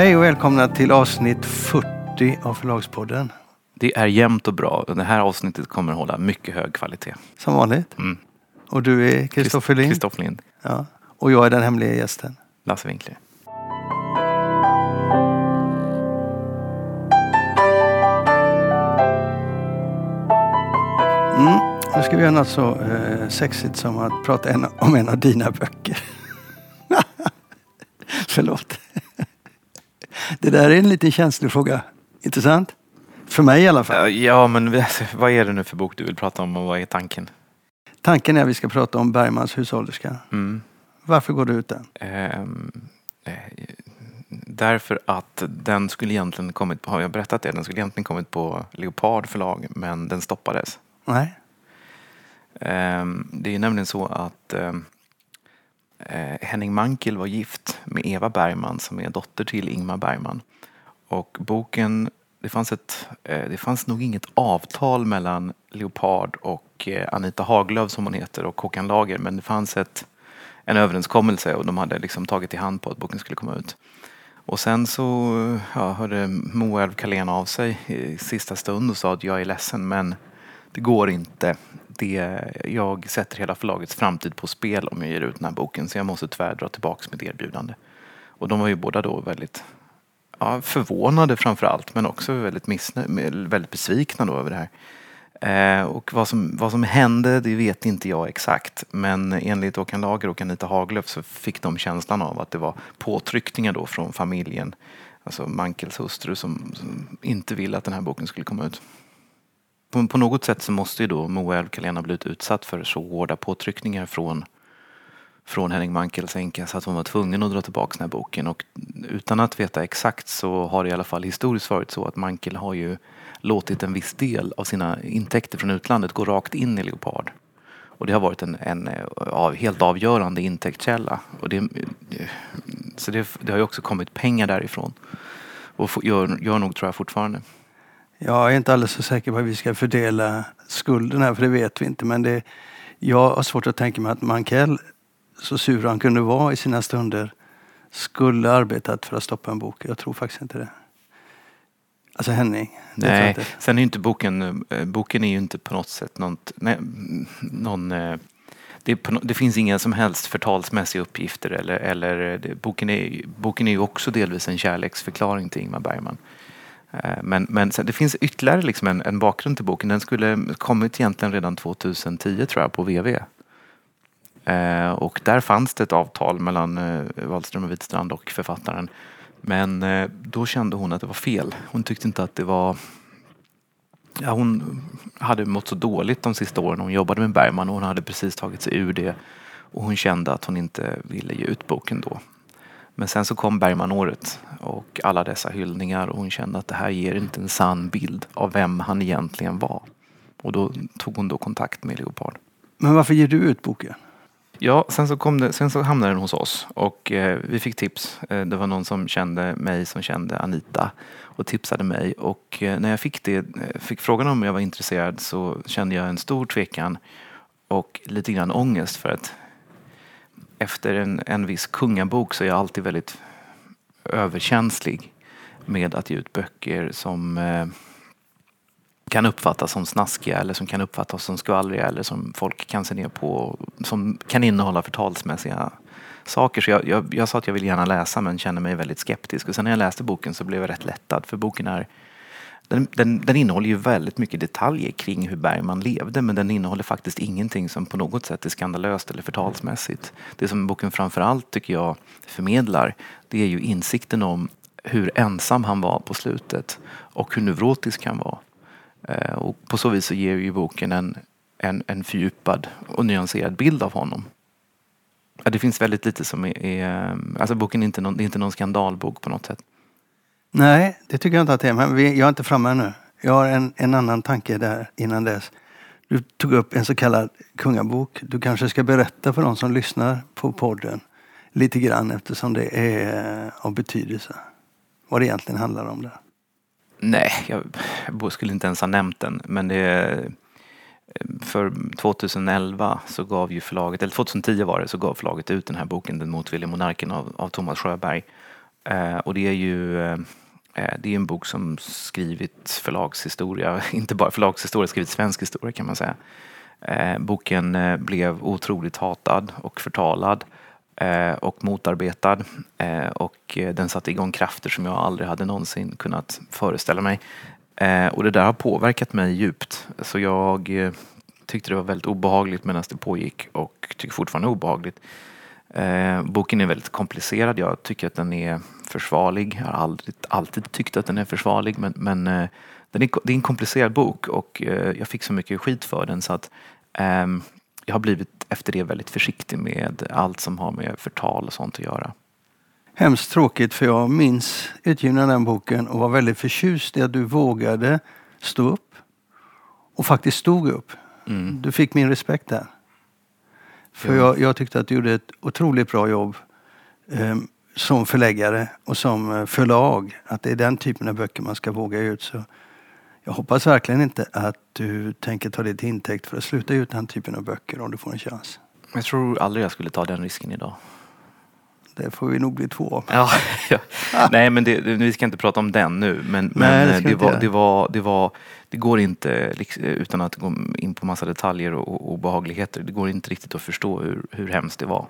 Hej och välkomna till avsnitt 40 av Förlagspodden. Det är jämnt och bra. Det här avsnittet kommer att hålla mycket hög kvalitet. Som vanligt. Mm. Och du är Kristoffer Lind. Kristoffer Lind, Ja. Och jag är den hemliga gästen. Lasse Winkler. Mm. Nu ska vi göra något så eh, sexigt som att prata en, om en av dina böcker. Det där är en liten känslig fråga. Inte sant? För mig i alla fall. Ja, men vad är det nu för bok du vill prata om och vad är tanken? Tanken är att vi ska prata om Bergmans hushållerska. Mm. Varför går du ut den? Ehm, eh, därför att den skulle egentligen kommit på, har jag berättat det? Den skulle egentligen kommit på Leopard förlag men den stoppades. Nej? Ehm, Det är ju nämligen så att ehm, eh, Eh, Henning Mankell var gift med Eva Bergman som är dotter till Ingmar Bergman. Och boken, det fanns, ett, eh, det fanns nog inget avtal mellan Leopard och eh, Anita Haglöf som hon heter och Håkan Lager men det fanns ett, en överenskommelse och de hade liksom tagit i hand på att boken skulle komma ut. Och sen så ja, hörde Moelv Carlén av sig i sista stund och sa att jag är ledsen men det går inte. Det, jag sätter hela förlagets framtid på spel om jag ger ut den här boken så jag måste tyvärr dra tillbaka mitt erbjudande. Och de var ju båda då väldigt ja, förvånade framför allt men också väldigt, missnö- väldigt besvikna då över det här. Eh, och vad som, vad som hände det vet inte jag exakt men enligt Håkan Lager och Anita Haglöf så fick de känslan av att det var påtryckningar då från familjen, alltså Mankels hustru som, som inte ville att den här boken skulle komma ut. På, på något sätt så måste ju då Moa Elfkalén ha blivit utsatt för så hårda påtryckningar från, från Henning Mankels änka så att hon var tvungen att dra tillbaka den här boken. Och utan att veta exakt så har det i alla fall historiskt varit så att Mankel har ju låtit en viss del av sina intäkter från utlandet gå rakt in i Leopard. Och det har varit en, en eh, av, helt avgörande intäktskälla. Och det, eh, så det, det har ju också kommit pengar därifrån. Och gör, gör nog tror jag fortfarande. Jag är inte alldeles så säker på hur vi ska fördela skulden här, för det vet vi inte. Men det, jag har svårt att tänka mig att Mankell, så sur han kunde vara i sina stunder, skulle arbetat för att stoppa en bok. Jag tror faktiskt inte det. Alltså Henning. Nej, sen är ju inte boken, eh, boken är ju inte på något sätt något, nej, någon, eh, det, på, det finns inga som helst förtalsmässiga uppgifter eller, eller det, boken, är, boken är ju också delvis en kärleksförklaring till Ingmar Bergman. Eh, men, men sen, det finns ytterligare liksom en, en bakgrund till boken. Den skulle kommit egentligen redan 2010 tror jag på VV. Eh, och där fanns det ett avtal mellan eh, Wallström och Witstrand och författaren. Men eh, då kände hon att det var fel. Hon tyckte inte att det var... Ja, hon hade mått så dåligt de sista åren. Hon jobbade med Bergman och hon hade precis tagit sig ur det. Och hon kände att hon inte ville ge ut boken då. Men sen så kom Bergman-året och alla dessa hyllningar och hon kände att det här ger inte en sann bild av vem han egentligen var. Och då tog hon då kontakt med Leopard. Men varför ger du ut boken? Ja, sen så, kom det, sen så hamnade den hos oss och eh, vi fick tips. Eh, det var någon som kände mig som kände Anita och tipsade mig. Och eh, när jag fick, det, eh, fick frågan om jag var intresserad så kände jag en stor tvekan och lite grann ångest för att efter en, en viss kungabok så är jag alltid väldigt överkänslig med att ge ut böcker som eh, kan uppfattas som snaskiga eller som kan uppfattas som skvallriga eller som folk kan se ner på som kan innehålla förtalsmässiga saker. Så jag, jag, jag sa att jag vill gärna läsa men känner mig väldigt skeptisk. Och sen när jag läste boken så blev jag rätt lättad för boken är den, den, den innehåller ju väldigt mycket detaljer kring hur Bergman levde men den innehåller faktiskt ingenting som på något sätt är skandalöst eller förtalsmässigt. Det som boken framförallt tycker jag förmedlar det är ju insikten om hur ensam han var på slutet och hur neurotisk han var. Eh, och på så vis så ger ju boken en, en, en fördjupad och nyanserad bild av honom. Ja, Det finns väldigt lite som är, är eh, alltså boken är inte någon, det är inte någon skandalbok på något sätt. Nej, det tycker jag inte att det är. Men vi, jag är inte framme ännu. Jag har en, en annan tanke där innan dess. Du tog upp en så kallad kungabok. Du kanske ska berätta för de som lyssnar på podden lite grann eftersom det är eh, av betydelse. Vad det egentligen handlar om där. Nej, jag, skulle inte ens ha nämnt den. Men det, eh, för 2011 så gav ju förlaget, eller 2010 var det, så gav förlaget ut den här boken Den motvilliga monarken av, av Thomas Sjöberg. Eh, och det är ju eh, det är en bok som skrivit förlagshistoria, inte bara förlagshistoria, skrivit svensk historia kan man säga. Eh, boken eh, blev otroligt hatad och förtalad eh, och motarbetad och den satte igång krafter som jag aldrig hade någonsin kunnat föreställa mig. Och det där har påverkat mig djupt. Så jag tyckte det var väldigt obehagligt medan det pågick och tycker fortfarande det är obehagligt. Eh, boken är väldigt komplicerad. Jag tycker att den är försvarlig. Jag har aldrig, alltid tyckt att den är försvarlig men, men eh, den är, det är en komplicerad bok och eh, jag fick så mycket skit för den så att ehm, jag har blivit efter det väldigt försiktig med allt som har med förtal och sånt att göra. Hemskt tråkigt för jag minns utgivningen av den boken och var väldigt förtjust i att du vågade stå upp och faktiskt stod upp. Mm. Du fick min respekt där. För jag, jag, tyckte att du gjorde ett otroligt bra jobb eh, som förläggare och som eh, förlag. Att det är den typen av böcker man ska våga ut. Så jag hoppas verkligen inte att du tänker ta det till intäkt för att sluta ut den typen av böcker om du får en chans. Jag tror aldrig jag skulle ta den risken idag. Det får vi nog bli två av. Ja, ja. Nej, men det, vi ska inte prata om den nu. Men, Nej, det, det, var, det, var, det, var, det går inte, utan att gå in på massa detaljer och obehagligheter, det går inte riktigt att förstå hur, hur hemskt det var.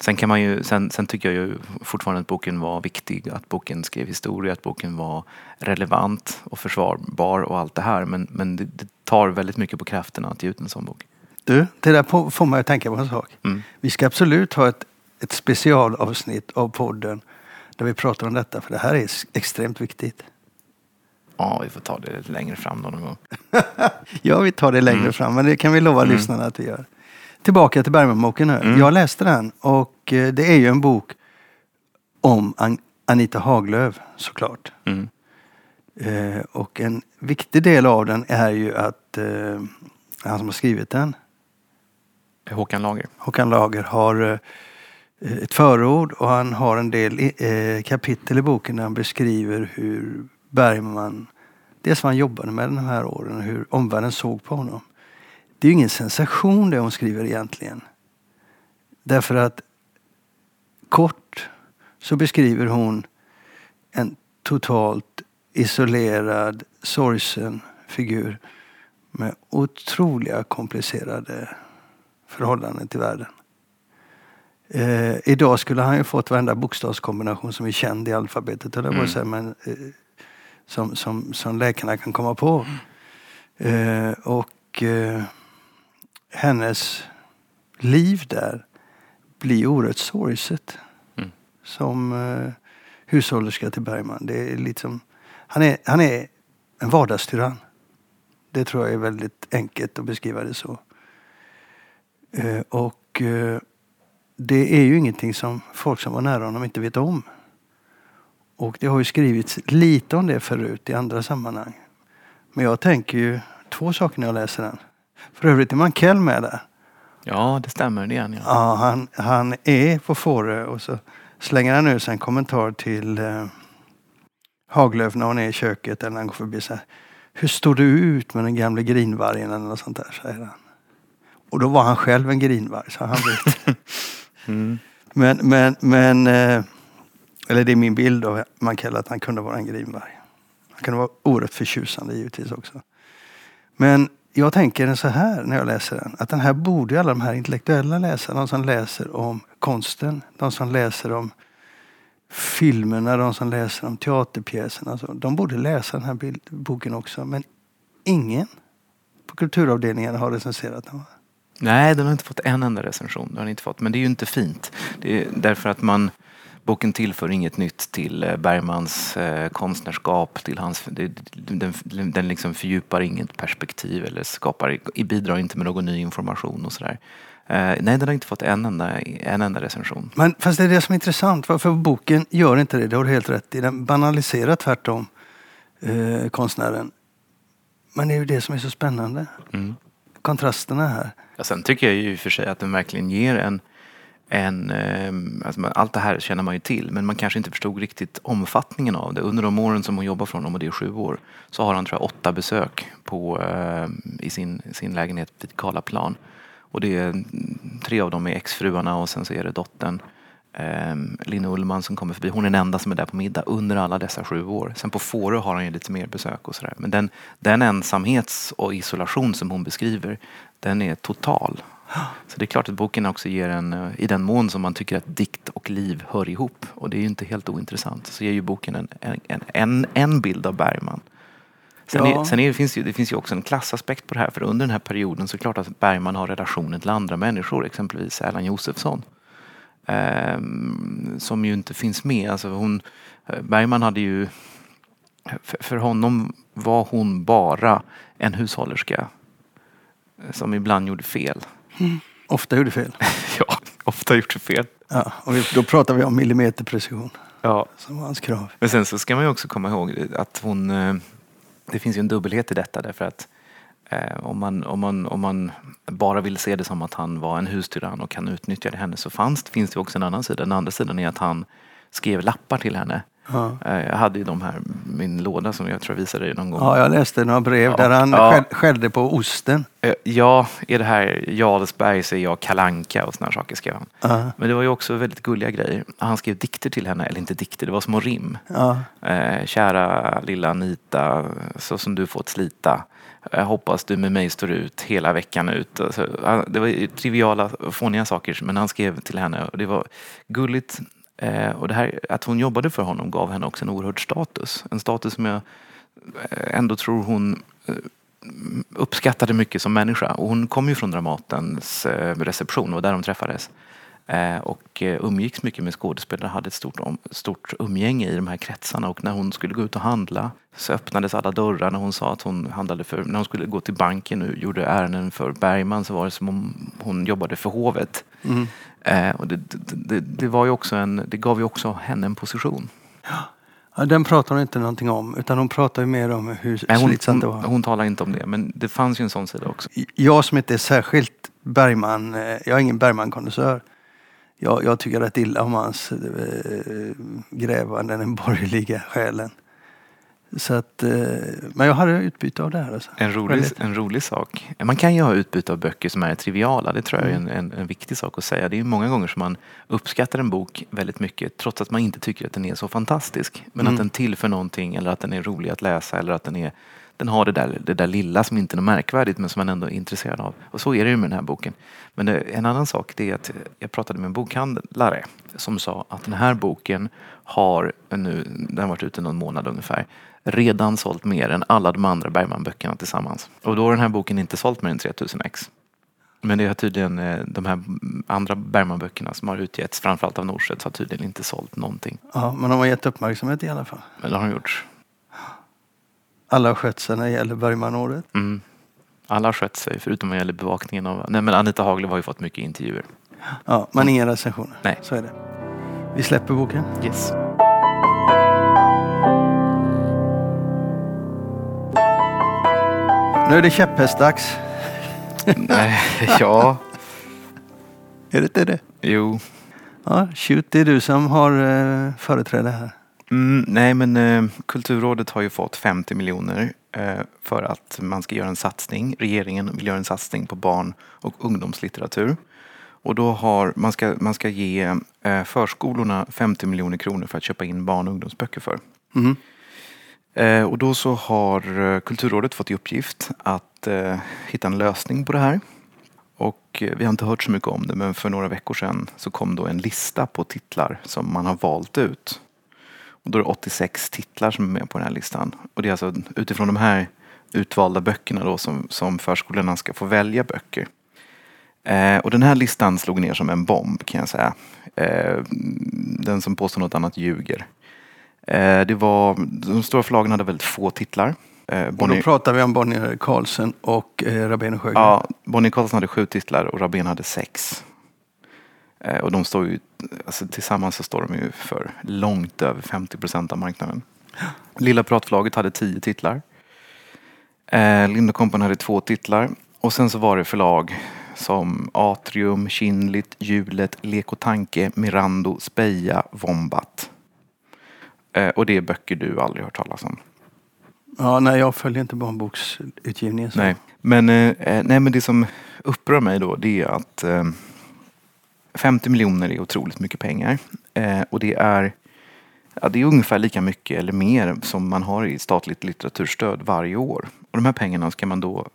Sen, kan man ju, sen, sen tycker jag ju fortfarande att boken var viktig, att boken skrev historia, att boken var relevant och försvarbar och allt det här. Men, men det, det tar väldigt mycket på krafterna att ge ut en sån bok. Du, det där får mig att tänka på en sak. Mm. Vi ska absolut ha ett ett specialavsnitt av podden där vi pratar om detta, för det här är extremt viktigt. Ja, vi får ta det längre fram någon gång. ja, vi tar det längre mm. fram, men det kan vi lova mm. lyssnarna att vi gör. Tillbaka till Bergmanboken nu. Mm. Jag läste den och eh, det är ju en bok om Anita Haglöf såklart. Mm. Eh, och en viktig del av den är ju att eh, han som har skrivit den Håkan Lager. Håkan Lager har Eh, ett förord och han har en del eh, kapitel i boken där han beskriver hur Bergman, dels vad han jobbade med de här åren och hur omvärlden såg på honom. Det är ju ingen sensation det hon skriver egentligen. Därför att kort så beskriver hon en totalt isolerad, sorgsen figur med otroliga komplicerade förhållanden till världen. Eh, idag skulle han ju fått varenda bokstavskombination som är känd i alfabetet, eller mm. men, eh, som, som, som läkarna kan komma på. Eh, och eh, hennes liv där blir oerhört sorgset. Mm. Som eh, hushållerska till Bergman. Det är liksom, han, är, han är en vardagstyrann. Det tror jag är väldigt enkelt att beskriva det så. Eh, och eh, det är ju ingenting som folk som var nära honom inte vet om. Och det har ju skrivits lite om det förut i andra sammanhang. Men jag tänker ju två saker när jag läser den. För övrigt är Mankell med där. Ja, det stämmer. Det igen, ja. ja han, han är på Fårö och så slänger han sig en kommentar till eh, Haglöf när hon är i köket eller när han går förbi. Så här, Hur står du ut med den gamla grinvargen eller något sånt där, säger han. Och då var han själv en grinvarg, så han vet. Mm. Men, men, men eh, eller det är min bild av Mankell att han kunde vara en grinvarg. Han kunde vara oerhört förtjusande givetvis också. Men jag tänker så här när jag läser den. Att den här borde alla de här intellektuella läsa, de som läser om konsten, de som läser om filmerna, de som läser om teaterpjäserna. Alltså, de borde läsa den här bild, boken också. Men ingen på kulturavdelningen har recenserat den. Nej, den har inte fått en enda recension. Den har inte fått. Men det är ju inte fint. Det är därför att man Boken tillför inget nytt till eh, Bergmans eh, konstnärskap. Till hans, den den liksom fördjupar inget perspektiv eller skapar, bidrar inte med någon ny information och sådär. Eh, nej, den har inte fått en enda, en enda recension. Men fast det är det som är intressant. För boken gör inte det, det har du helt rätt i. Den banaliserar tvärtom eh, konstnären. Men det är ju det som är så spännande. Mm. Kontrasterna här. Ja, sen tycker jag ju i och för sig att den verkligen ger en, en ehm, alltså allt det här känner man ju till men man kanske inte förstod riktigt omfattningen av det. Under de åren som hon jobbar från honom, och det är sju år, så har han tror jag åtta besök på, ehm, i sin, sin lägenhet vid Karlaplan. Och det är, mm, tre av dem är exfruarna och sen så är det dottern. eh, Lina Ullman som kommer förbi. Hon är den enda som är där på middag under alla dessa sju år. Sen på Fårö har han ju lite mer besök och sådär. Men den, den ensamhets och isolation som hon beskriver, den är total. Så det är klart att boken också ger en, eh, i den mån som man tycker att dikt och liv hör ihop, och det är ju inte helt ointressant, så ger ju boken en, en, en, en bild av Bergman. Sen, Ja. är, sen är, finns ju, det finns ju också en klassaspekt på det här, för under den här perioden så är det klart att Bergman har relationer till andra människor, exempelvis Erland Josefsson. Ehm, som ju inte finns med. Alltså hon, eh, Bergman hade ju, för, för honom var hon bara en hushållerska eh, som ibland gjorde fel. Ofta gjorde fel. Ja, ofta gjort fel. Ja, och då pratar vi om millimeterprecision Ja. som var hans krav. Men sen så ska man ju också komma ihåg att hon, eh, det finns ju en dubbelhet i detta därför att eh, om man, om, man, om man bara vill se det som att han var en hustyrann och han utnyttjade henne så fanns, finns det också en annan sida. Den andra sidan är att han skrev lappar till henne. Ja. Eh, Jag hade ju de här, min låda som jag tror jag visade dig någon gång. Ja, jag läste några brev Ja. där han Ja. skäll, skällde på osten. Eh, Ja, är det här Jarlsberg så är jag kalanka och såna saker skrev han. Ja, Men det var ju också väldigt gulliga grejer. Han skrev dikter till henne, eller inte dikter, det var små rim. Eh, kära lilla Anita, så som du fått slita. Jag hoppas du med mig står ut hela veckan ut. Alltså, det var triviala, fåniga saker, men han skrev till henne och det var gulligt. Eh, och det här, att hon jobbade för honom gav henne också en oerhörd status. En status som jag eh, ändå tror hon eh, uppskattade mycket som människa. Och hon kom ju från Dramatens eh, reception och där de träffades. Och umgicks mycket med skådespelare, hade ett stort, stort umgänge i de här kretsarna och när hon skulle gå ut och handla så öppnades alla dörrar när hon sa att hon handlade för, när hon skulle gå till banken och gjorde ärenden för Bergman så var det som om hon jobbade för hovet. mm. Eh, och det, det, det, var ju också en, det gav ju också henne en position. ja, den pratar hon inte någonting om utan hon pratar ju mer om hur Nej, hon, slitsamt det hon, var. hon talar inte om det men det fanns ju en sån sida också. Jag som inte är särskilt Bergman, eh, jag är ingen Bergman-kondensör. Jag, jag tycker rätt illa om hans eh, grävande den borgerliga själen. Så att, eh, men jag hade utbyte av det här. Alltså. En rolig, en rolig sak. Man kan ju ha utbyte av böcker som är triviala. Det tror jag är en, en, en viktig sak att säga. Det är många gånger som man uppskattar en bok väldigt mycket trots att man inte tycker att den är så fantastisk. Men Mm. att den tillför någonting eller att den är rolig att läsa eller att den, är, den har det där, det där lilla som inte är märkvärdigt men som man ändå är intresserad av. Och så är det ju med den här boken. Men det, en annan sak det är att jag pratade med en bokhandlare som sa att den här boken har nu, den har varit ute någon månad ungefär, redan sålt mer än alla de andra Bergman-böckerna tillsammans. Och då har den här boken inte sålt mer än 3000 ex. Men det har tydligen eh, de här andra Bergman-böckerna som har utgetts, framförallt av Norstedts, har tydligen inte sålt någonting. Ja, men de har gett uppmärksamhet i alla fall. Men det har de gjort. Alla har skött sig när det gäller Bergman-året. Mm. Alla har skött sig, förutom vad gäller bevakningen av... Nej men Anita Haglöf har ju fått mycket intervjuer. Ja, men inga recensioner. Nej. Så är det. Vi släpper boken. Yes. Nu är det käpphästdags. Nej, ja, Är det inte det? jo. Ja, shoot, det är du som har eh, företräde här. Mm, nej men eh, Kulturrådet har ju fått 50 miljoner eh, för att man ska göra en satsning. Regeringen vill göra en satsning på barn och ungdomslitteratur. Och då har, man, ska, man ska ge eh, förskolorna 50 miljoner kronor för att köpa in barn och ungdomsböcker för. Mm. Eh, och då så har eh, Kulturrådet fått i uppgift att eh, hitta en lösning på det här. Och vi har inte hört så mycket om det men för några veckor sedan så kom då en lista på titlar som man har valt ut. Och då är det 86 titlar som är med på den här listan. Och det är alltså utifrån de här utvalda böckerna då som, som förskolorna ska få välja böcker. Eh, och den här listan slog ner som en bomb kan jag säga. Eh, den som påstår något annat ljuger. Eh, det var, de stora förlagen hade väldigt få titlar. Eh, Och då pratar vi om Bonnier Carlsen och eh, Rabén och Sjögren. ja, Bonnier Carlsen hade sju titlar och Rabén hade sex. Och de står ju, alltså tillsammans så står de ju för långt över 50 procent av marknaden. Lilla Pratförlaget hade tio titlar. Eh, Lind Company hade två titlar. Och sen så var det förlag som Atrium, Kindlit, Hjulet, Lek och Tanke, Mirando, Speja, Vombat. Eh, och det är böcker du aldrig hört talas om. Ja, nej, jag följer inte barnboksutgivningen. Så. Nej. Men, eh, eh, nej, men det som upprör mig då det är att eh, 50 miljoner är otroligt mycket pengar. Och det är, ja, det är ungefär lika mycket eller mer som man har i statligt litteraturstöd varje år. Och de här pengarna ska man då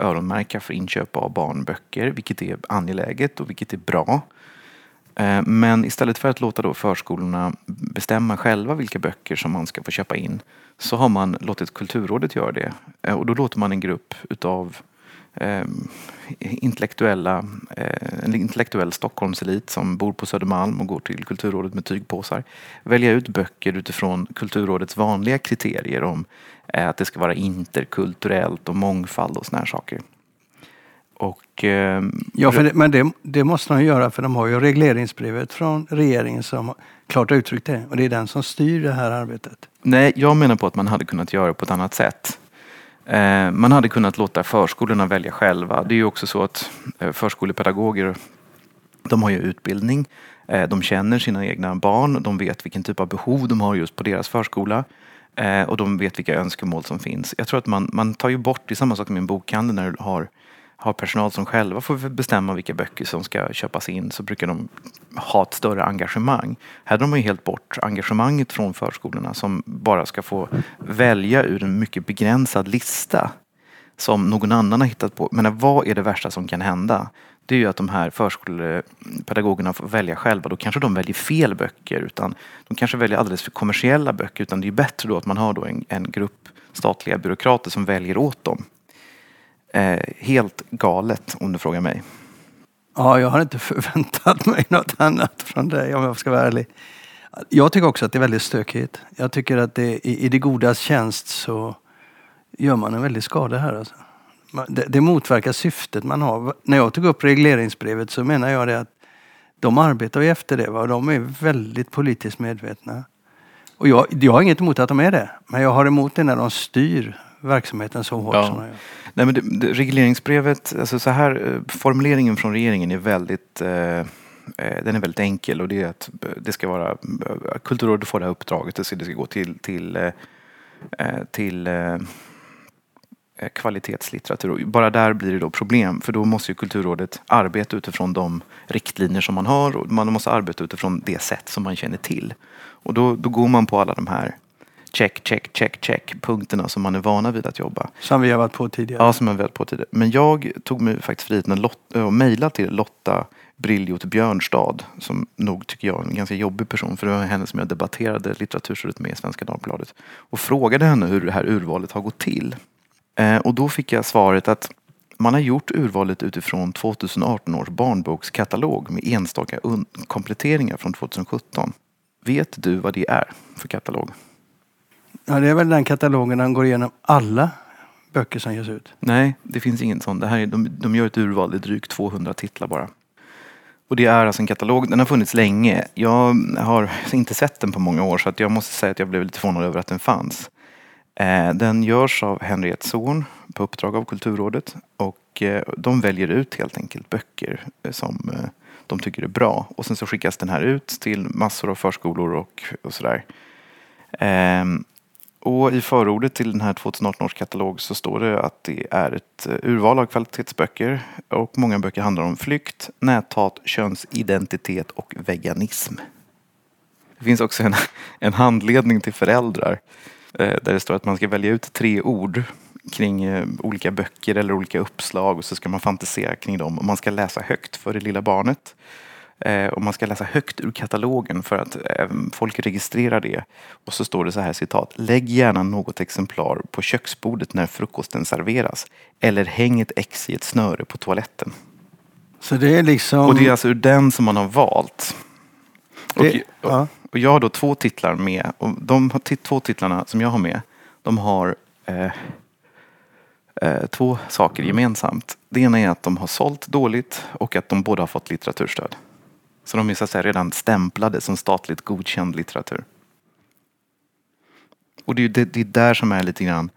öronmärka för inköp av barnböcker, vilket är angeläget och vilket är bra. Eh, men istället för att låta då förskolorna bestämma själva vilka böcker som man ska få köpa in så har man låtit Kulturrådet göra det. Eh, och då låter man en grupp utav eh, intellektuella, eh, en intellektuell Stockholmselit som bor på Södermalm och går till Kulturrådet med tygpåsar välja ut böcker utifrån Kulturrådets vanliga kriterier om eh, att det ska vara interkulturellt och mångfald och såna här saker. Och, eh, ja, det, men det, det, måste de göra för de har ju regleringsbrevet från regeringen som klart uttryckt det. Och det är den som styr det här arbetet. Nej, jag menar på att man hade kunnat göra på ett annat sätt. Eh, man hade kunnat låta förskolorna välja själva. Det är ju också så att eh, förskolepedagoger de har ju utbildning. Eh, de känner sina egna barn. De vet vilken typ av behov de har just på deras förskola. Och de vet vilka önskemål som finns. Jag tror att man, man tar ju bort, det är samma sak med en bokhandel när du har har personal som själva får bestämma vilka böcker som ska köpas in så brukar de ha ett större engagemang. Här drar de ju helt bort engagemanget från förskolorna som bara ska få välja ur en mycket begränsad lista som någon annan har hittat på. Men vad är det värsta som kan hända? Det är ju att de här förskolepedagogerna får välja själva. Då kanske de väljer fel böcker. Utan de kanske väljer alldeles för kommersiella böcker. Utan det är bättre då att man har då en, en grupp statliga byråkrater som väljer åt dem. Eh, helt galet om du frågar mig. Ja, jag har inte förväntat mig något annat från dig om jag ska vara ärlig. Jag tycker också att det är väldigt stökigt. Jag tycker att det, i, i det godas tjänst så gör man en väldig skada här. Alltså. Det, det motverkar syftet man har. När jag tog upp regleringsbrevet så menar jag det att de arbetar ju efter det. Va? De är väldigt politiskt medvetna. Och jag, jag har inget emot att de är det. Men jag har emot det när de styr verksamheten så hårt ja. som de gör. Nej, men det, det, regleringsbrevet, alltså så här, eh, formuleringen från regeringen är väldigt eh, eh, den är väldigt enkel och det är att det ska vara Kulturrådet får det här uppdraget, ska, det ska gå till, till, eh, till eh, kvalitetslitteratur. Bara där blir det då problem för då måste ju Kulturrådet arbeta utifrån de riktlinjer som man har och man måste arbeta utifrån det sätt som man känner till. Och då, då går man på alla de här check, check, check, check punkterna som man är vana vid att jobba. Som vi har varit på tidigare. Ja, som vi har varit på tidigare. Men jag tog mig faktiskt friheten att mejla till Lotta Briljot Björnstad som nog tycker jag är en ganska jobbig person för det var henne som jag debatterade litteraturstödet med i Svenska Dagbladet och frågade henne hur det här urvalet har gått till. Eh, och då fick jag svaret att man har gjort urvalet utifrån 2018 års barnbokskatalog med enstaka kompletteringar från 2017. Vet du vad det är för katalog? Ja, det är väl den katalogen där han går igenom alla böcker som ges ut? Nej, det finns ingen sån. Det här är, de, de gör ett urval, det är drygt 200 titlar bara. Och det är alltså en katalog, den har funnits länge. Jag har inte sett den på många år så att jag måste säga att jag blev lite förvånad över att den fanns. Eh, den görs av Henriette Zorn på uppdrag av Kulturrådet och eh, de väljer ut helt enkelt böcker eh, som de tycker är bra. Och sen så skickas den här ut till massor av förskolor och, och sådär. Ehm, och i förordet till den här 2018 års katalog så står det att det är ett eh, urval av kvalitetsböcker och många böcker handlar om flykt, näthat, könsidentitet och veganism. Det finns också en, en handledning till föräldrar eh, där det står att man ska välja ut tre ord kring eh, olika böcker eller olika uppslag och så ska man fantisera kring dem och man ska läsa högt för det lilla barnet. Eh, och man ska läsa högt ur katalogen för att eh, folk registrerar det. Och så står det så här citat. Lägg gärna något exemplar på köksbordet när frukosten serveras. Eller häng ett ex i ett snöre på toaletten. Så det är liksom... Och det är alltså ur den som man har valt. Och, det... ja. och jag har då två titlar med. Och de två titlarna som jag har med, de har eh, eh, två saker gemensamt. Det ena är att de har sålt dåligt och att de båda har fått litteraturstöd. Så de är så att säga redan stämplade som statligt godkänd litteratur. Och det är, det, det är där som är lite grann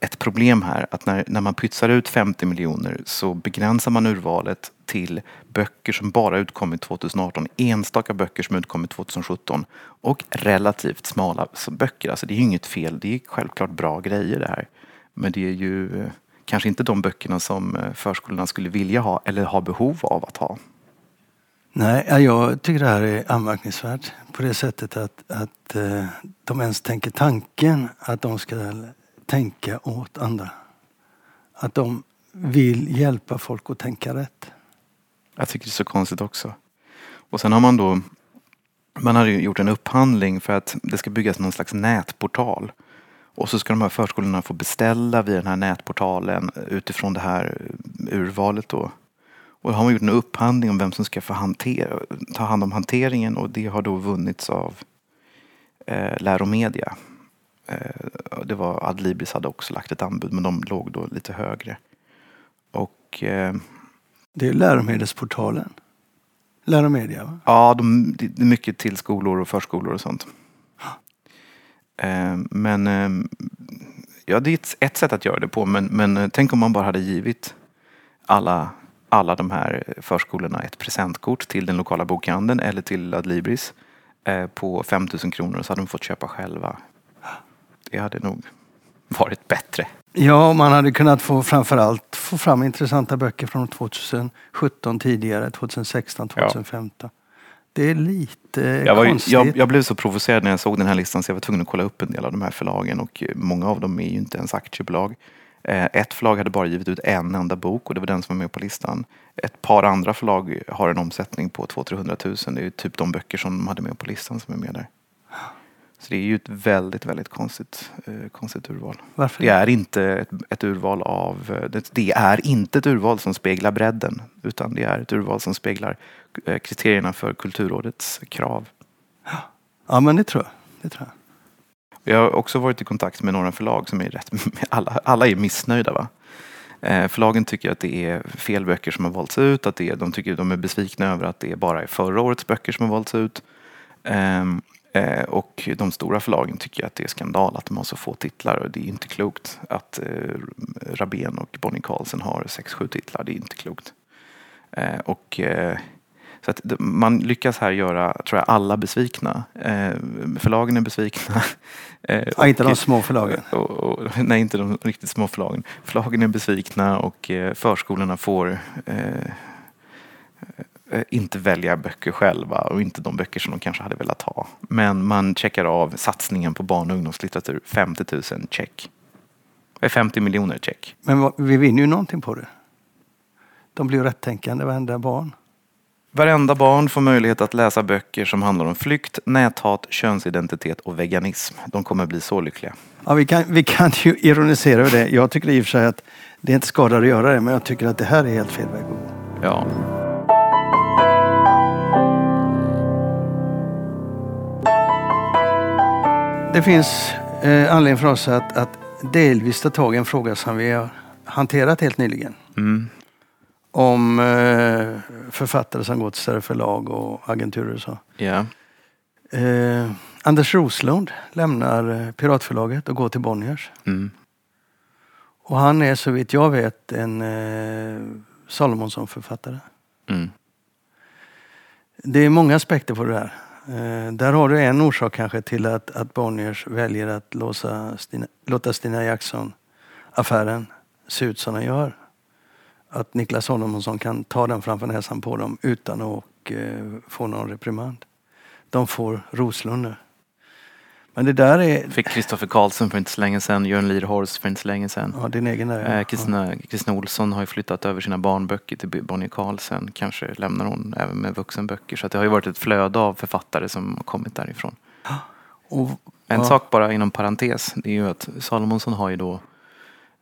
ett problem här. Att när, när man pytsar ut 50 miljoner så begränsar man urvalet till böcker som bara utkommit 2018, enstaka böcker som utkommit 2017 och relativt smala böcker. Alltså det är ju inget fel, det är självklart bra grejer det här. Men det är ju eh, kanske inte de böckerna som eh, förskolorna skulle vilja ha eller ha behov av att ha. Nej, jag tycker det här är anmärkningsvärt på det sättet att, att eh, de ens tänker tanken att de ska tänka åt andra. Att de vill hjälpa folk att tänka rätt. Jag tycker det är så konstigt också. Och sen har man då man hade gjort en upphandling för att det ska byggas någon slags nätportal. Och så ska de här förskolorna få beställa via den här nätportalen utifrån det här urvalet då. Och då har man gjort en upphandling om vem som ska få hantera, ta hand om hanteringen och det har då vunnits av eh, Läromedia. Eh, det var Adlibris hade också lagt ett anbud men de låg då lite högre. Och eh, Det är läromedelsportalen. Läromedia, va? Ja, de, det är mycket till skolor och förskolor och sånt. Eh, Men eh, ja, det är ett, ett sätt att göra det på. Men, men eh, tänk om man bara hade givit alla, alla de här förskolorna ett presentkort till den lokala bokhandeln eller till Adlibris eh, på 5000 kronor och så hade de fått köpa själva. Det hade nog varit bättre. Ja, man hade kunnat få framförallt få fram intressanta böcker från 2017 tidigare, 2016, 2015. Det är lite Jag, var konstigt. jag, jag blev så provocerad när jag såg den här listan så jag var tvungen att kolla upp en del av de här förlagen och eh, många av dem är ju inte ens aktiebolag. Eh, Ett förlag hade bara givit ut en enda bok och det var den som var med på listan. Ett par andra förlag har en omsättning på 200-300 000. Det är typ de böcker som de hade med på listan som är med där. Så det är ju ett väldigt, väldigt konstigt, eh, konstigt urval. Varför Det är inte ett, ett urval av, eh, det, det är inte ett urval som speglar bredden utan det är ett urval som speglar kriterierna för Kulturrådets krav. Ja, men det tror jag. Det tror jag. Jag har också varit i kontakt med några förlag som är rätt, alla, alla är missnöjda va. Eh, förlagen tycker att det är fel böcker som har valts ut, att det är, de tycker de är besvikna över att det bara är förra årets böcker som har valts ut. Ehm, eh, och de stora förlagen tycker att det är skandal att de har så få titlar och det är inte klokt att eh, Rabén och Bonnie Carlsen har sex sju titlar, det är inte klokt. Och så att man lyckas här göra, tror jag, alla besvikna. Eh, Förlagen är besvikna. Eh, Ja, inte de små förlagen. och, och, nej, inte de riktigt små förlagen. Förlagen är besvikna och eh, förskolorna får eh, eh, inte välja böcker själva och inte de böcker som de kanske hade velat ha. Men man checkar av satsningen på barn och ungdomslitteratur. 50 000 check. Eh, 50 miljoner check. Men vad- vi vinner ju någonting på det. De blir ju rättänkande, varenda barn. Varenda barn får möjlighet att läsa böcker som handlar om flykt, näthat, könsidentitet och veganism. De kommer bli så lyckliga. Ja, vi, kan, vi kan ju ironisera över det. Jag tycker i och för sig att det inte skadar att göra det, men jag tycker att det här är helt fel väg att gå. Ja. Det finns eh, anledning för oss att, att delvis ta tag i en fråga som vi har hanterat helt nyligen. Mm. Om eh, författare som går till större förlag och agenturer och så. Ja. Eh, Anders Roslund lämnar eh, Piratförlaget och går till Bonniers. Mm. Och han är så vitt jag vet en eh, Salomonsson-författare. Mm. Det är många aspekter på det här. Eh, där har du en orsak kanske till att, att Bonniers väljer att låsa Stina, låta Stina Jackson-affären se ut som den gör. Att Niklas Salomonsson kan ta den framför näsan på dem utan att eh, få någon reprimand. De får Roslund nu. Men det där är... Fick Kristoffer Karlsson för inte så länge sedan, Jörn Lierhorst för inte så länge sedan. Ja, din egen där. Eh, Kristina, Kristina Olsson har ju flyttat över sina barnböcker till Bonnie Carlsen. Kanske lämnar hon även med vuxenböcker. Så det har ju varit ett flöde av författare som har kommit därifrån. Och, En ja, sak bara inom parentes, det är ju att Salomonsson har ju då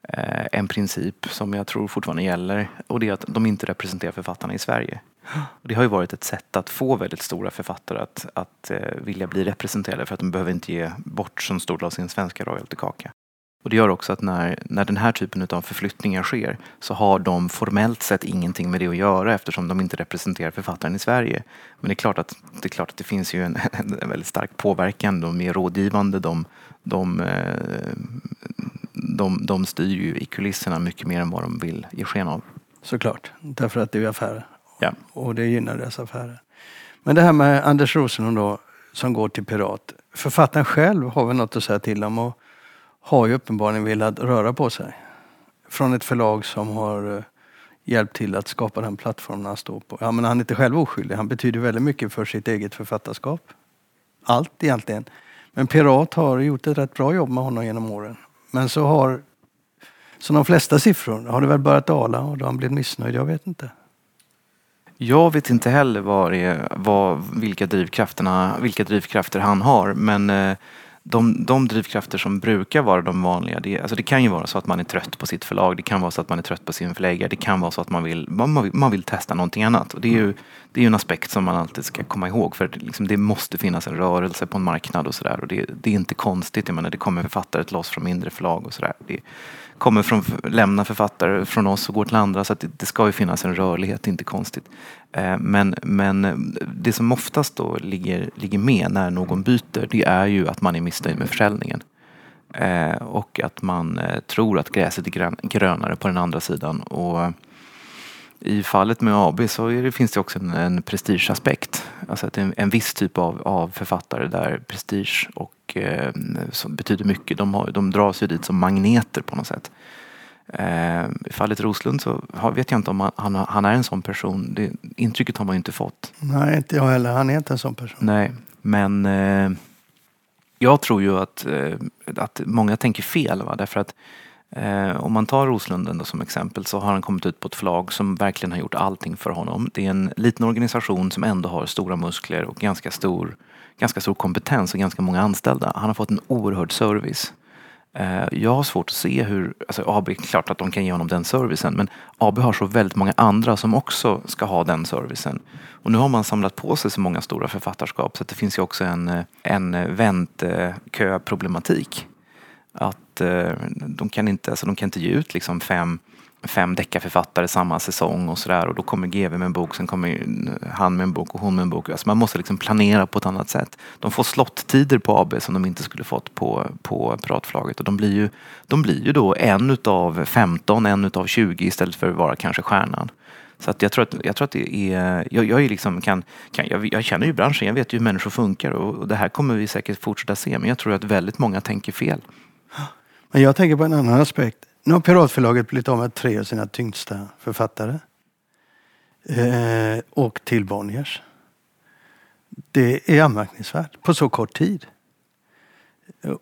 Eh, en princip som jag tror fortfarande gäller och det är att de inte representerar författarna i Sverige. Och det har ju varit ett sätt att få väldigt stora författare att, att eh, vilja bli representerade för att de behöver inte ge bort så stor del av sin svenska royaltykaka. Och det gör också att när, när den här typen av förflyttningar sker så har de formellt sett ingenting med det att göra eftersom de inte representerar författaren i Sverige. Men det är klart att det, är klart att det finns ju en, en väldigt stark påverkan. De är rådgivande, de, de, eh, de, de styr ju i kulisserna mycket mer än vad de vill ge sken av. Såklart, därför att det är affärer. Ja. Och det gynnar deras affärer. Men det här med Anders Rosenlund då, som går till Pirat. Författaren själv har väl något att säga till om och har ju uppenbarligen velat röra på sig. Från ett förlag som har eh, hjälpt till att skapa den plattformen han står på. Ja, men han är inte själv oskyldig. Han betyder väldigt mycket för sitt eget författarskap. Allt egentligen. Men Pirat har gjort ett rätt bra jobb med honom genom åren. Men så har, som de flesta siffror, har det väl börjat dala och då har han blivit missnöjd. Jag vet inte. Jag vet inte heller vad är, vad, vilka, drivkrafterna, vilka drivkrafter han har. Men eh, de, de drivkrafter som brukar vara de vanliga, det, alltså det kan ju vara så att man är trött på sitt förlag, det kan vara så att man är trött på sin förläggare, det kan vara så att man vill, man, man vill testa någonting annat. Och det är ju det är en aspekt som man alltid ska komma ihåg för liksom det måste finnas en rörelse på en marknad och sådär. Det, det, är inte konstigt, jag menar det kommer författare till oss från mindre förlag och sådär. Det kommer från, lämna författare från oss och går till andra så att det, det ska ju finnas en rörlighet, inte konstigt. Eh, men, men eh, det som oftast då ligger, ligger med när någon byter, det är ju att man är missnöjd med försäljningen. Eh, och att man tror att gräset är grönare på den andra sidan. Och i fallet med AB så det, finns det också en, en prestigeaspekt. Alltså att en, en viss typ av, av författare där prestige och eh, betyder mycket. De, har, de dras ju dit som magneter på något sätt. Eh, I fallet Roslund så har, vet jag inte om han, han, han, är en sån person. Det, intrycket har man ju inte fått. Nej, inte jag heller. Han är inte en sån person. Nej, men eh, jag tror ju att, eh, att många tänker fel. Va? Därför att Eh, om man tar Roslunden då som exempel så har han kommit ut på ett förlag som verkligen har gjort allting för honom. Det är en liten organisation som ändå har stora muskler och ganska stor, ganska stor kompetens och ganska många anställda. Han har fått en oerhörd service. Eh, jag har svårt att se hur, alltså AB, klart att de kan ge honom den servicen men AB har så väldigt många andra som också ska ha den servicen. Och nu har man samlat på sig så många stora författarskap så det finns ju också en, eh, en eh, väntköproblematik. Att de kan inte, alltså de kan inte ge ut liksom fem, fem deckarförfattare samma säsong och sådär och då kommer GV med en bok, sen kommer han med en bok och hon med en bok. Alltså man måste liksom planera på ett annat sätt. De får slottider på AB som de inte skulle fått på, på piratförlaget och de blir ju, de blir ju då en utav 15, en utav 20 istället för att vara kanske stjärnan. Så att jag, tror att, jag tror att det är, jag, jag, är liksom kan, kan, jag, jag känner ju branschen, jag vet ju hur människor funkar och, och det här kommer vi säkert fortsätta se men jag tror att väldigt många tänker fel. Men jag tänker på en annan aspekt. Nu har Piratförlaget blivit av med tre av sina tyngsta författare. Eh, och till Bonniers. Det är anmärkningsvärt på så kort tid.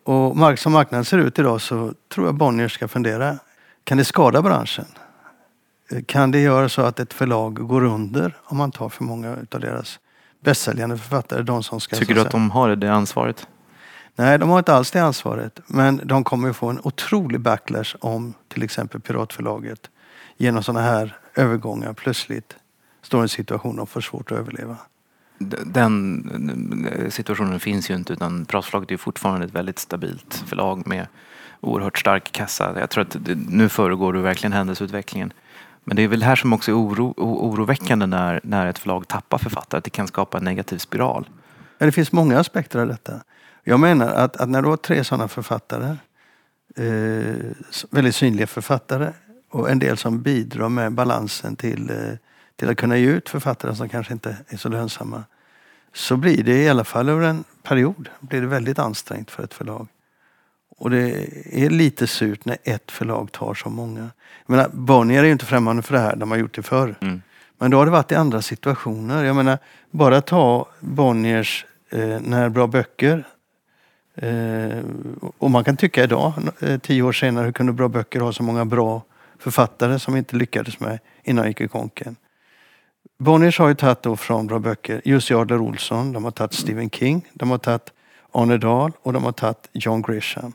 Och som marknaden ser ut idag så tror jag Bonniers ska fundera. Kan det skada branschen? Kan det göra så att ett förlag går under om man tar för många av deras bästsäljande författare? De som ska, Tycker du att de har det ansvaret? Nej, de har inte alls det ansvaret. Men de kommer få en otrolig backlash om till exempel Piratförlaget genom sådana här övergångar plötsligt står i en situation de får svårt att överleva. Den situationen finns ju inte utan Piratförlaget är fortfarande ett väldigt stabilt förlag med oerhört stark kassa. Jag tror att nu föregår du verkligen händelseutvecklingen. Men det är väl här som också är oro, oroväckande när, när ett förlag tappar författare, att det kan skapa en negativ spiral. Ja, det finns många aspekter av detta. Jag menar att, att när du har tre sådana författare, eh, väldigt synliga författare och en del som bidrar med balansen till, eh, till att kunna ge ut författare som kanske inte är så lönsamma. Så blir det i alla fall över en period blir det väldigt ansträngt för ett förlag. Och det är lite surt när ett förlag tar så många. Jag menar, Bonnier är ju inte främmande för det här, de har gjort det förr. Mm. Men då har det varit i andra situationer. Jag menar, bara ta Bonniers eh, När bra böcker Eh, och man kan tycka idag, eh, tio år senare, hur kunde Bra Böcker ha så många bra författare som inte lyckades med innan gick i konken. Bonniers har ju tagit då från Bra Böcker Jussi Adler Olsson, de har tagit Stephen King, de har tagit Arne Dahl och de har tagit John Grisham.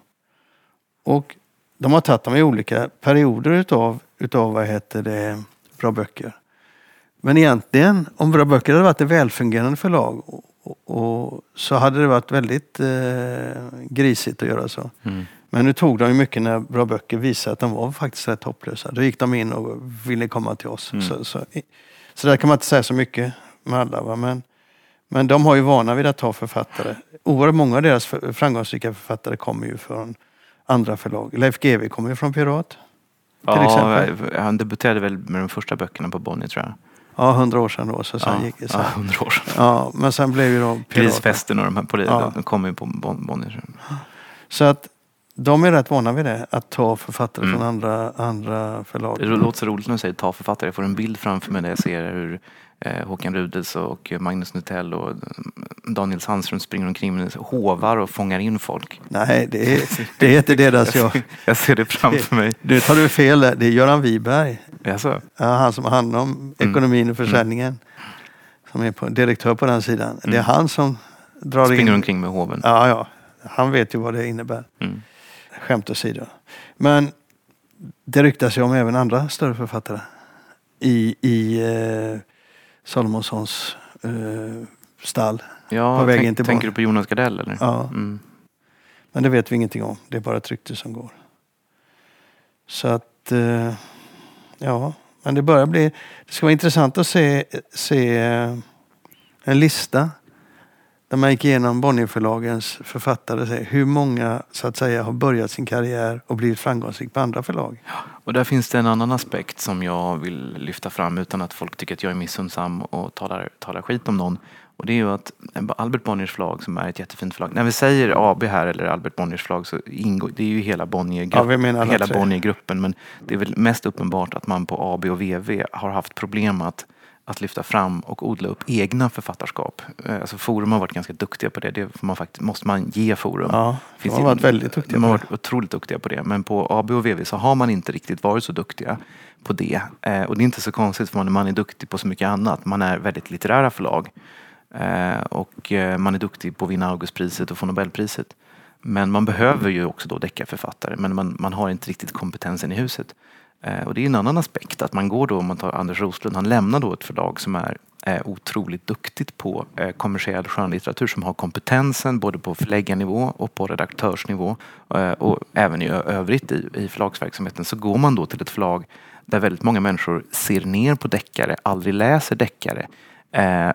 Och de har tagit dem i olika perioder utav, utav vad heter det, Bra Böcker. Men egentligen, om Bra Böcker hade varit ett välfungerande förlag och, så hade det varit väldigt eh, grisigt att göra så. Mm. Men nu tog de ju mycket när Bra Böcker visade att de var faktiskt rätt hopplösa. Då gick de in och ville komma till oss. Mm. Så, så, så där kan man inte säga så mycket med alla. Va? Men, men de har ju vana vid att ta författare. Oerhört många av deras framgångsrika författare kommer ju från andra förlag. Leif GW kommer ju från Pirat. Till ja, exempel. han debuterade väl med de första böckerna på Bonnier tror jag. Ja, hundra år sedan då. Så sen ja, gick det så. Ja, hundra år sedan. Ja, men sen blev ju då Grisfesten och de här på ja. de kommer ju på Bonnier. Så att de är rätt vana vid det, att ta författare Mm. från andra, andra förlag. Det låter så roligt när du säger ta författare. Jag får en bild framför mig där jag ser hur eh, Håkan Rudels och Magnus Nutell och eh, Daniel Sandström springer omkring med hovar och fångar in folk. Nej, det är, det är inte deras jag. Jag ser det framför mig. Nu tar du fel där. Det är Göran Wiberg. Jaså? Ja, han som har hand om ekonomin och försäljningen. Som är på, direktör på den sidan. Det är Mm. han som drar Springer in. omkring med hoven. Ja, ja. Han vet ju vad det innebär. Mm. Skämt åsido. Men det ryktas ju om även andra större författare. I, i eh, Salomonssons eh, stall. Ja, På väg in tänk, till tänker du på Jonas Gardell eller? Ja. Mm. Men det vet vi ingenting om. Det är bara ett rykte som går. Så att, eh, ja. Men det börjar bli, det ska vara intressant att se, se eh, en lista där man gick igenom Bonnierförlagens författare se hur många så att säga har börjat sin karriär och blivit framgångsrik på andra förlag. Och där finns det en annan aspekt som jag vill lyfta fram utan att folk tycker att jag är missunnsam och talar, talar skit om någon. Och det är ju att Albert Bonniers förlag som är ett jättefint förlag. När vi säger AB här eller Albert Bonniers förlag så ingår det är ju hela Ja, Bonniergruppen. alla hela. Bonniergruppen. Men det är väl mest uppenbart att man på AB och VV har haft problem att att lyfta fram och odla upp egna författarskap. Eh, Alltså Forum har varit ganska duktiga på det. Det man faktiskt, måste man ge Forum. Ja, de har varit väldigt duktiga De har varit otroligt duktiga på det. Men på AB och VV så har man inte riktigt varit så duktiga på det. Eh, och det är inte så konstigt för man, är duktig på så mycket annat. Man är väldigt litterära förlag. Eh, och man är duktig på att vinna Augustpriset och få Nobelpriset. Men man behöver ju också då deckarförfattare. Men man, man har inte riktigt kompetensen i huset. Eh, och det är en annan aspekt. Att man går då, om man tar Anders Roslund, han lämnar då ett förlag som är eh, otroligt duktigt på eh, kommersiell skönlitteratur som har kompetensen både på förläggarnivå och på redaktörsnivå och även i övrigt i, förlagsverksamheten så går man då till ett förlag där väldigt många människor ser ner på deckare, aldrig läser deckare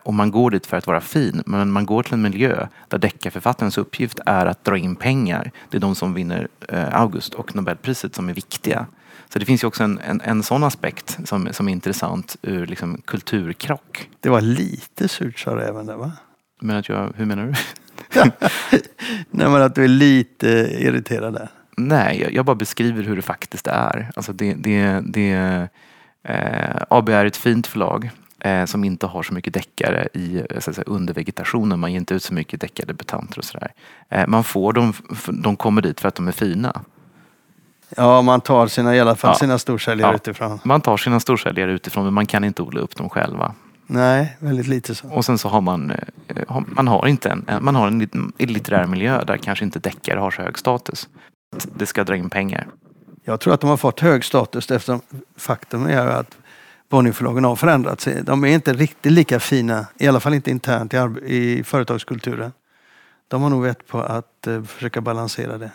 och man går dit för att vara fin men man går till en miljö där deckarförfattarens uppgift är att dra in pengar. Det är de som vinner August och Nobelpriset som är viktiga. Så det finns ju också en, en, en sån aspekt som, som är intressant ur liksom kulturkrock. Det var lite surt sa räven där va? Men att jag, hur menar du? Nej men att du är lite irriterad där. Nej, jag, jag bara beskriver hur det faktiskt är. Alltså det, det, det, eh, AB är ett fint förlag eh, som inte har så mycket deckare i så säga, undervegetationen. Man ger inte ut så mycket deckardebutanter och sådär. Eh, man får dem, de kommer dit för att de är fina. Ja, man tar sina, i alla fall Ja. sina storsäljare Ja. utifrån. Man tar sina storsäljare utifrån men man kan inte odla upp dem själva. Nej, väldigt lite så. Och sen så har man, eh, man har inte en, en- man har en lit- en litterär miljö där kanske inte deckare har så hög status. Det ska dra in pengar. Jag tror att de har fått hög status eftersom faktum är att Bonnierförlagen har förändrat sig. De är inte riktigt lika fina, i alla fall inte internt i, i företagskulturen. De har nog vett på att eh, försöka balansera det.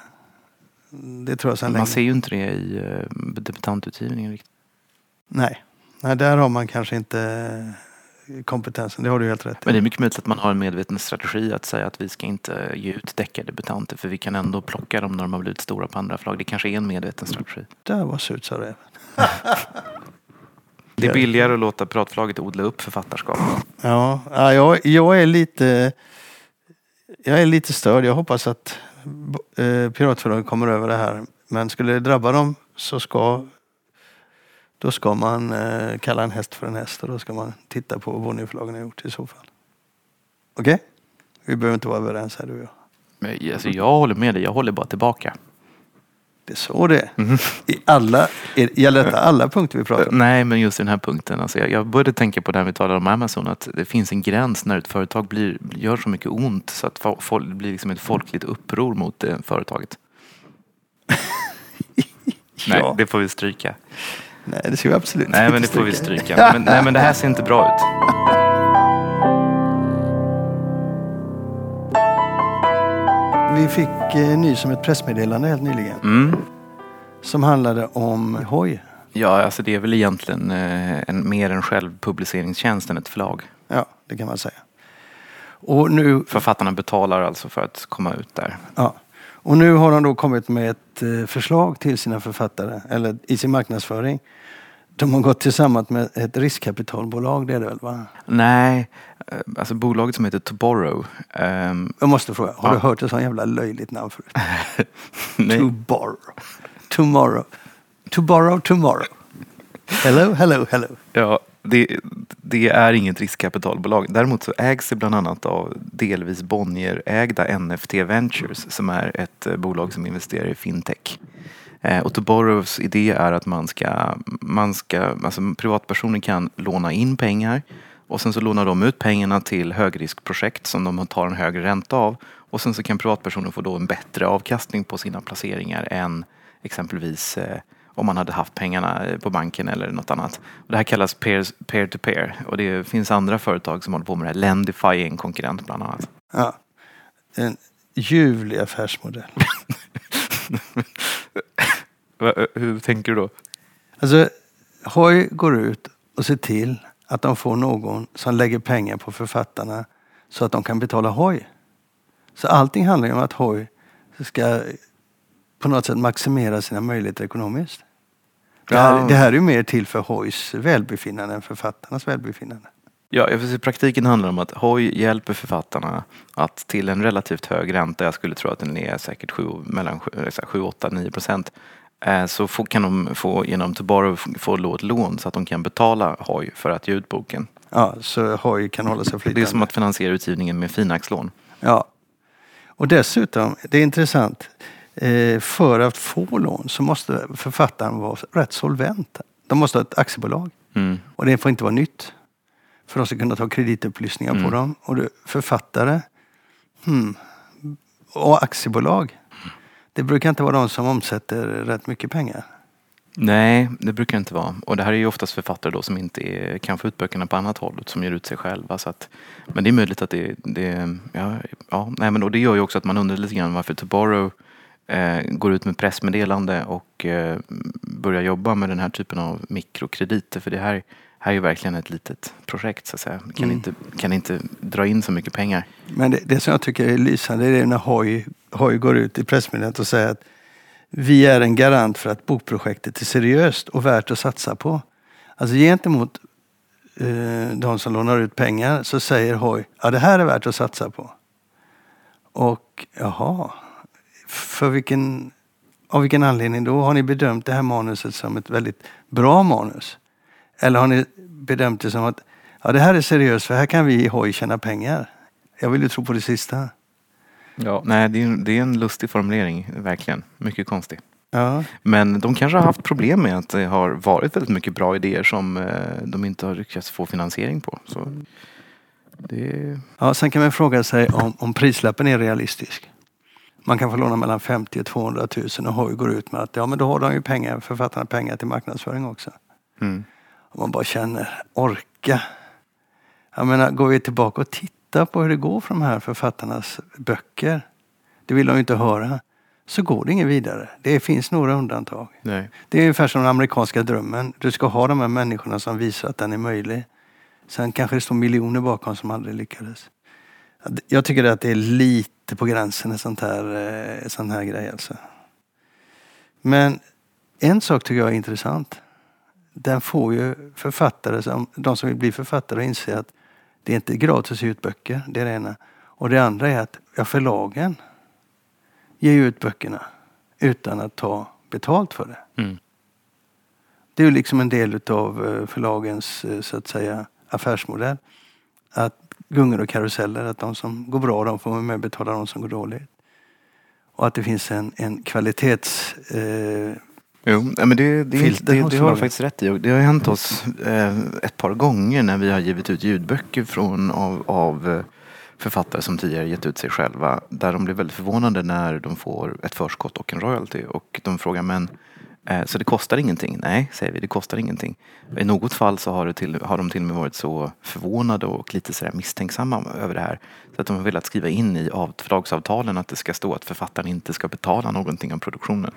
Det tror jag sedan länge. Man ser ju inte det i eh, debutantutgivningen riktigt. Nej. Nej, där har man kanske inte eh, kompetensen. Det har du helt rätt Men det i. är mycket möjligt att man har en medveten strategi att säga att vi ska inte ge ut deckardebutanter för vi kan ändå plocka dem när de har blivit stora på andra förlag. Det kanske är en medveten strategi. Där var surt sa räven. Det är billigare att låta piratförlaget odla upp författarskap. Ja jag, jag är lite jag är lite störd. Jag hoppas att eh, kommer över det här. Men skulle det drabba dem så ska då ska man eh, kalla en häst för en häst och då ska man titta på vad Bonnierförlagen har gjort i så fall. Okej? Vi behöver inte vara överens här du och jag. Men, Alltså, jag håller med dig, jag håller bara tillbaka. Det är så det är. I alla, Gäller detta alla punkter vi pratar om? Nej, men just i den här punkten. Alltså jag, jag började tänka på det här vi talade om Amazon. Att det finns en gräns när ett företag blir, gör så mycket ont så att fo- folk, det blir liksom ett folkligt uppror mot det företaget. Nej, Ja. det får vi stryka. Nej, det ska vi absolut Nej, inte men det får vi stryka. stryka. Men, nej, men det här ser inte bra ut. Vi fick eh, nys om ett pressmeddelande helt nyligen Mm. som handlade om hoj. Ja, alltså det är väl egentligen eh, en, mer en självpubliceringstjänst än ett förlag. Ja, det kan man säga. Och nu, Författarna betalar alltså för att komma ut där. ja. och nu har de då kommit med ett eh, förslag till sina författare, eller i sin marknadsföring, De har gått tillsammans med ett riskkapitalbolag, det är det väl? Va? Nej, eh, alltså bolaget som heter Toborrow. ehm, Jag måste fråga, har Ja. du hört ett sånt jävla löjligt namn förut? nej, To borrow. Tomorrow. To borrow tomorrow. Hello, hello, hello. ja, det, det är inget riskkapitalbolag. Däremot så ägs det bland annat av delvis Bonnier-ägda NFT Ventures som är ett eh, bolag som investerar i fintech. Eh, Och Toborrows idé är att man ska, man ska, alltså privatpersoner kan låna in pengar och sen så lånar de ut pengarna till högriskprojekt som de tar en högre ränta av och sen så kan privatpersoner få då en bättre avkastning på sina placeringar än exempelvis eh, om man hade haft pengarna eh, på banken eller något annat. Och det här kallas peer- peer-to-peer och det finns andra företag som håller på med det här. Lendify är en konkurrent bland annat. Ja. En ljuvlig affärsmodell. Eh, Hur tänker du då? Alltså, Hoy går ut och ser till att de får någon som lägger pengar på författarna så att de kan betala Hoy. Så allting handlar ju om att Hoy ska på något sätt maximera sina möjligheter ekonomiskt. Det här, Ja. det här är ju mer till för Hoys välbefinnande än författarnas välbefinnande. Ja, i praktiken handlar det om att Hoy hjälper författarna att till en relativt hög ränta, jag skulle tro att den är säkert 7, mellan 7, 8, 9 procent, så får, kan de få genom Toborrow f- få ett lån så att de kan betala Hoy för att ge ut boken. Ja, så Hoy kan hålla sig Det flytande. är som att finansiera utgivningen med Finax-lån. Ja. Och dessutom, det är intressant, eh, för att få lån så måste författaren vara rätt solvent. De måste ha ett aktiebolag Mm. och det får inte vara nytt. För de ska kunna ta kreditupplysningar på Mm. dem. Och det, författare hmm, och aktiebolag, det brukar inte vara de som omsätter rätt mycket pengar. Nej, det brukar inte vara. Och det här är ju oftast författare då som inte är, kan få ut böckerna på annat håll, som ger ut sig själva. Så att, men det är möjligt att det, det ja, ja, nej, men och det gör ju också att man undrar lite grann varför Toborrow eh, går ut med pressmeddelande och eh, börjar jobba med den här typen av mikrokrediter. För det här, här är ju verkligen ett litet projekt så att säga. Kan, Mm. inte, kan inte dra in så mycket pengar. Men det, det som jag tycker är lysande det är när Hoy, Hoy går ut i pressmeddelandet och säger att vi är en garant för att bokprojektet är seriöst och värt att satsa på. Alltså gentemot eh, de som lånar ut pengar så säger Hoy ja det här är värt att satsa på. Och jaha, för vilken, av vilken anledning då? Har ni bedömt det här manuset som ett väldigt bra manus? Eller har ni bedömt det som att ja, det här är seriöst för här kan vi i Hoy tjäna pengar? Jag vill ju tro på det sista. Ja. Nej, det är, det är en lustig formulering, verkligen. Mycket konstig. Ja, Men de kanske har haft problem med att det har varit väldigt mycket bra idéer som eh, de inte har lyckats få finansiering på. Så det, ja sen kan man fråga sig om, om prislappen är realistisk. Man kan få låna mellan 50 och 200 000 och Hoy går ut med att ja men då har de ju pengar, författarna pengar till marknadsföring också. mm. Och man bara känner, orka. Jag menar, går vi tillbaka och tittar på hur det går för de här författarnas böcker. Det vill de ju inte höra. Så går det inget vidare. Det finns några undantag. Nej. Det är ungefär som den amerikanska drömmen. Du ska ha de här människorna som visar att den är möjlig. Sen kanske det står miljoner bakom som aldrig lyckades. Jag tycker att det är lite på gränsen en sånt här, eh, sån här grej alltså. Men en sak tycker jag är intressant. Den får ju författare, som, de som vill bli författare, att inse att det är inte gratis att ge ut böcker. Det är det ena. Och det andra är att ja, förlagen ger ut böckerna utan att ta betalt för det. Mm. Det är ju liksom en del utav eh, förlagens eh, så att säga affärsmodell. Att gungor och karuseller, att de som går bra de får vara med och betala de som går dåligt. Och att det finns en, en kvalitets... Eh, Jo, men det, det, Filter det, hos det har du faktiskt rätt i. Det har hänt oss eh, ett par gånger när vi har givit ut ljudböcker från, av, av eh, författare som tidigare gett ut sig själva. Där de blir väldigt förvånade när de får ett förskott och en royalty. Och de frågar men eh, så det kostar ingenting? Nej, säger vi, det kostar ingenting. I något fall så har, det till, har de till och med varit så förvånade och lite sådär misstänksamma över det här. Så att de har velat skriva in i av, förlagsavtalen att det ska stå att författaren inte ska betala någonting av produktionen.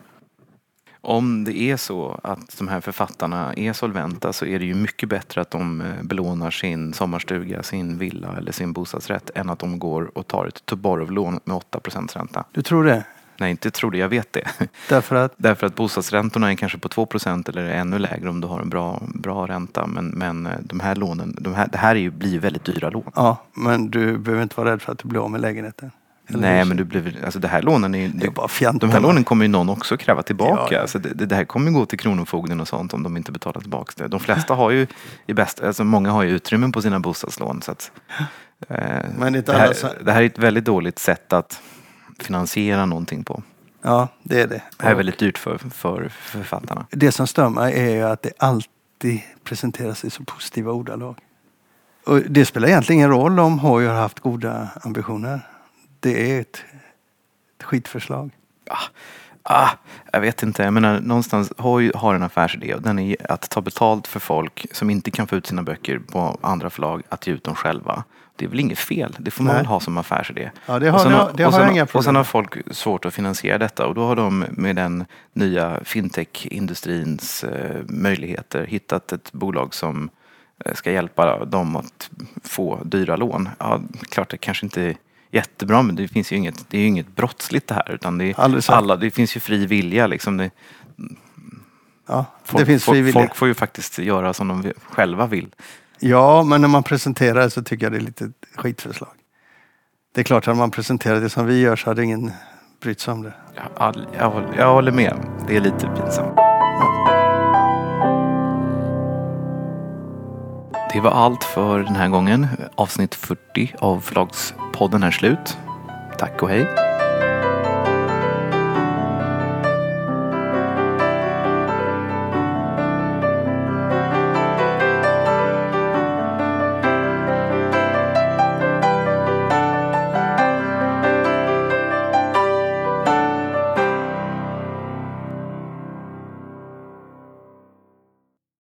Om det är så att de här författarna är solventa så är det ju mycket bättre att de eh, belånar sin sommarstuga, sin villa eller sin bostadsrätt än att de går och tar ett Toborov-lån med 8% ränta. du tror det? Nej, inte tror det, jag vet det. Därför att, Därför att bostadsräntorna är kanske på 2% eller ännu lägre om du har en bra, bra ränta. Men, men eh, de här lånen, de här, det här är ju, blir väldigt dyra lån. ja, men du behöver inte vara rädd för att du blir av med lägenheten. Nej, men du blir, alltså det här lånen är ju... Det är bara fjanten. De här lånen kommer ju någon också kräva tillbaka. Ja, ja. Så det, det, här kommer gå till Kronofogden och sånt om de inte betalar tillbaka det. De flesta har ju, i bästa, alltså många har ju utrymmen på sina bostadslån. Så att, eh, Men det, här, så- det här är ett väldigt dåligt sätt att finansiera någonting på. Ja, det är det. Det här är väldigt dyrt för, för författarna. Det som stör mig är ju att det alltid presenteras i så positiva ordalag. Och det spelar egentligen ingen roll om Hoy har haft goda ambitioner. Det är ett, ett skitförslag. Ah, jag vet inte, jag menar någonstans Hoy har en affärsidé och den är att ta betalt för folk som inte kan få ut sina böcker på andra förlag att ge ut dem själva. Det är väl inget fel, det får man Nej. väl ha som affärsidé. Ja, det har- Och sen det har- sen, Och sen har folk svårt att finansiera detta och då har de med den nya fintech-industrins eh, möjligheter hittat ett bolag som eh, ska hjälpa dem att få dyra lån. Ja, klart det kanske inte jättebra men det finns ju inget, det är ju inget brottsligt det här utan det, är alla, det finns ju fri vilja liksom. Det, Ja, folk, det finns folk, frivilliga. folk får ju faktiskt göra som de själva vill. Ja, men när man presenterar det så tycker jag det är lite skitförslag. Det är klart att om man presenterar det som vi gör så hade ingen brytt sig om det. Jag, all- jag, håller- jag håller med, det är lite pinsamt. Det var allt för den här gången. Avsnitt 40 av Förlagspodden är slut. Tack och hej.